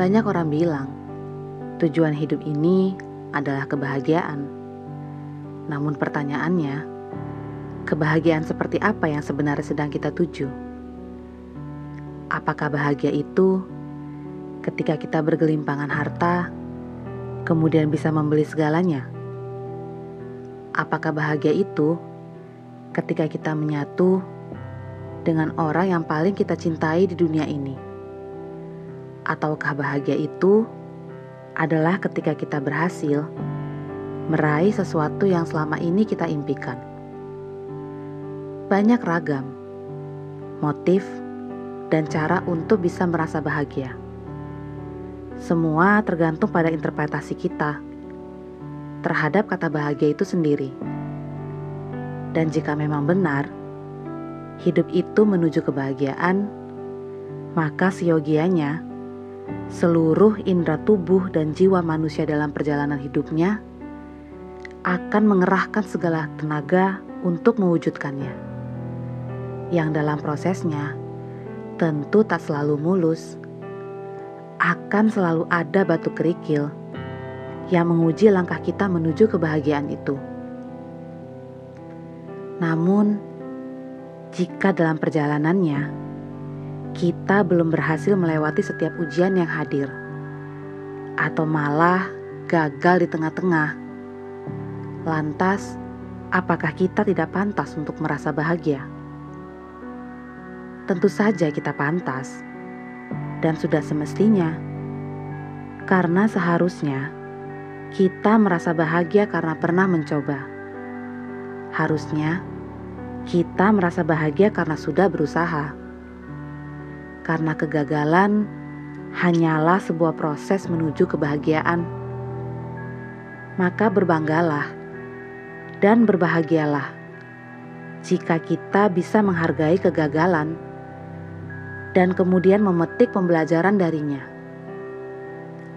Banyak orang bilang tujuan hidup ini adalah kebahagiaan. Namun pertanyaannya, kebahagiaan seperti apa yang sebenarnya sedang kita tuju? Apakah bahagia itu ketika kita bergelimpangan harta, kemudian bisa membeli segalanya? Apakah bahagia itu ketika kita menyatu dengan orang yang paling kita cintai di dunia ini? Ataukah bahagia itu adalah ketika kita berhasil meraih sesuatu yang selama ini kita impikan? Banyak ragam motif dan cara untuk bisa merasa bahagia. Semua tergantung pada interpretasi kita terhadap kata bahagia itu sendiri. Dan jika memang benar, hidup itu menuju kebahagiaan, maka siogianya seluruh indera tubuh dan jiwa manusia dalam perjalanan hidupnya akan mengerahkan segala tenaga untuk mewujudkannya. Yang dalam prosesnya tentu tak selalu mulus. Akan selalu ada batu kerikil yang menguji langkah kita menuju kebahagiaan itu. Namun, jika dalam perjalanannya kita belum berhasil melewati setiap ujian yang hadir, atau malah gagal di tengah-tengah, lantas apakah kita tidak pantas untuk merasa bahagia? Tentu saja kita pantas, dan sudah semestinya, karena seharusnya kita merasa bahagia karena pernah mencoba. Harusnya kita merasa bahagia karena sudah berusaha. Karena kegagalan hanyalah sebuah proses menuju kebahagiaan. Maka berbanggalah dan berbahagialah jika kita bisa menghargai kegagalan dan kemudian memetik pembelajaran darinya.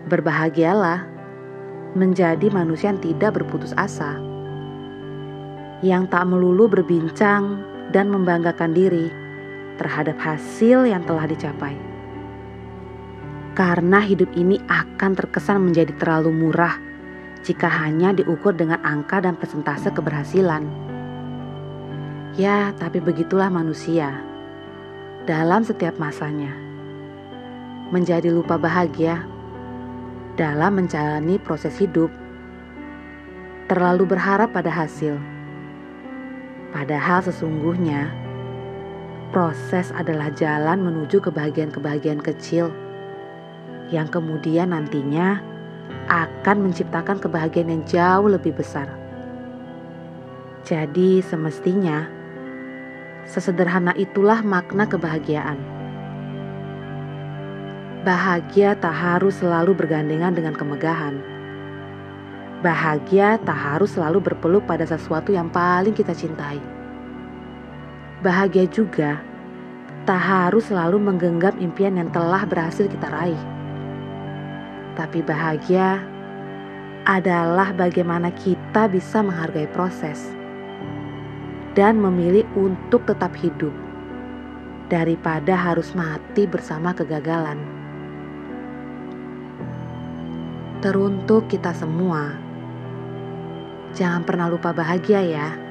Berbahagialah menjadi manusia yang tidak berputus asa yang tak melulu berbincang dan membanggakan diri terhadap hasil yang telah dicapai. Karena hidup ini akan terkesan menjadi terlalu murah jika hanya diukur dengan angka dan persentase keberhasilan. Ya, tapi begitulah manusia dalam setiap masanya. Menjadi lupa bahagia dalam menjalani proses hidup. Terlalu berharap pada hasil Padahal sesungguhnya proses adalah jalan menuju kebahagiaan-kebahagiaan kecil yang kemudian nantinya akan menciptakan kebahagiaan yang jauh lebih besar. Jadi semestinya sesederhana itulah makna kebahagiaan. Bahagia tak harus selalu bergandengan dengan kemegahan Bahagia tak harus selalu berpeluk pada sesuatu yang paling kita cintai. Bahagia juga tak harus selalu menggenggam impian yang telah berhasil kita raih. Tapi bahagia adalah bagaimana kita bisa menghargai proses dan memilih untuk tetap hidup daripada harus mati bersama kegagalan. Teruntuk kita semua Jangan pernah lupa bahagia ya.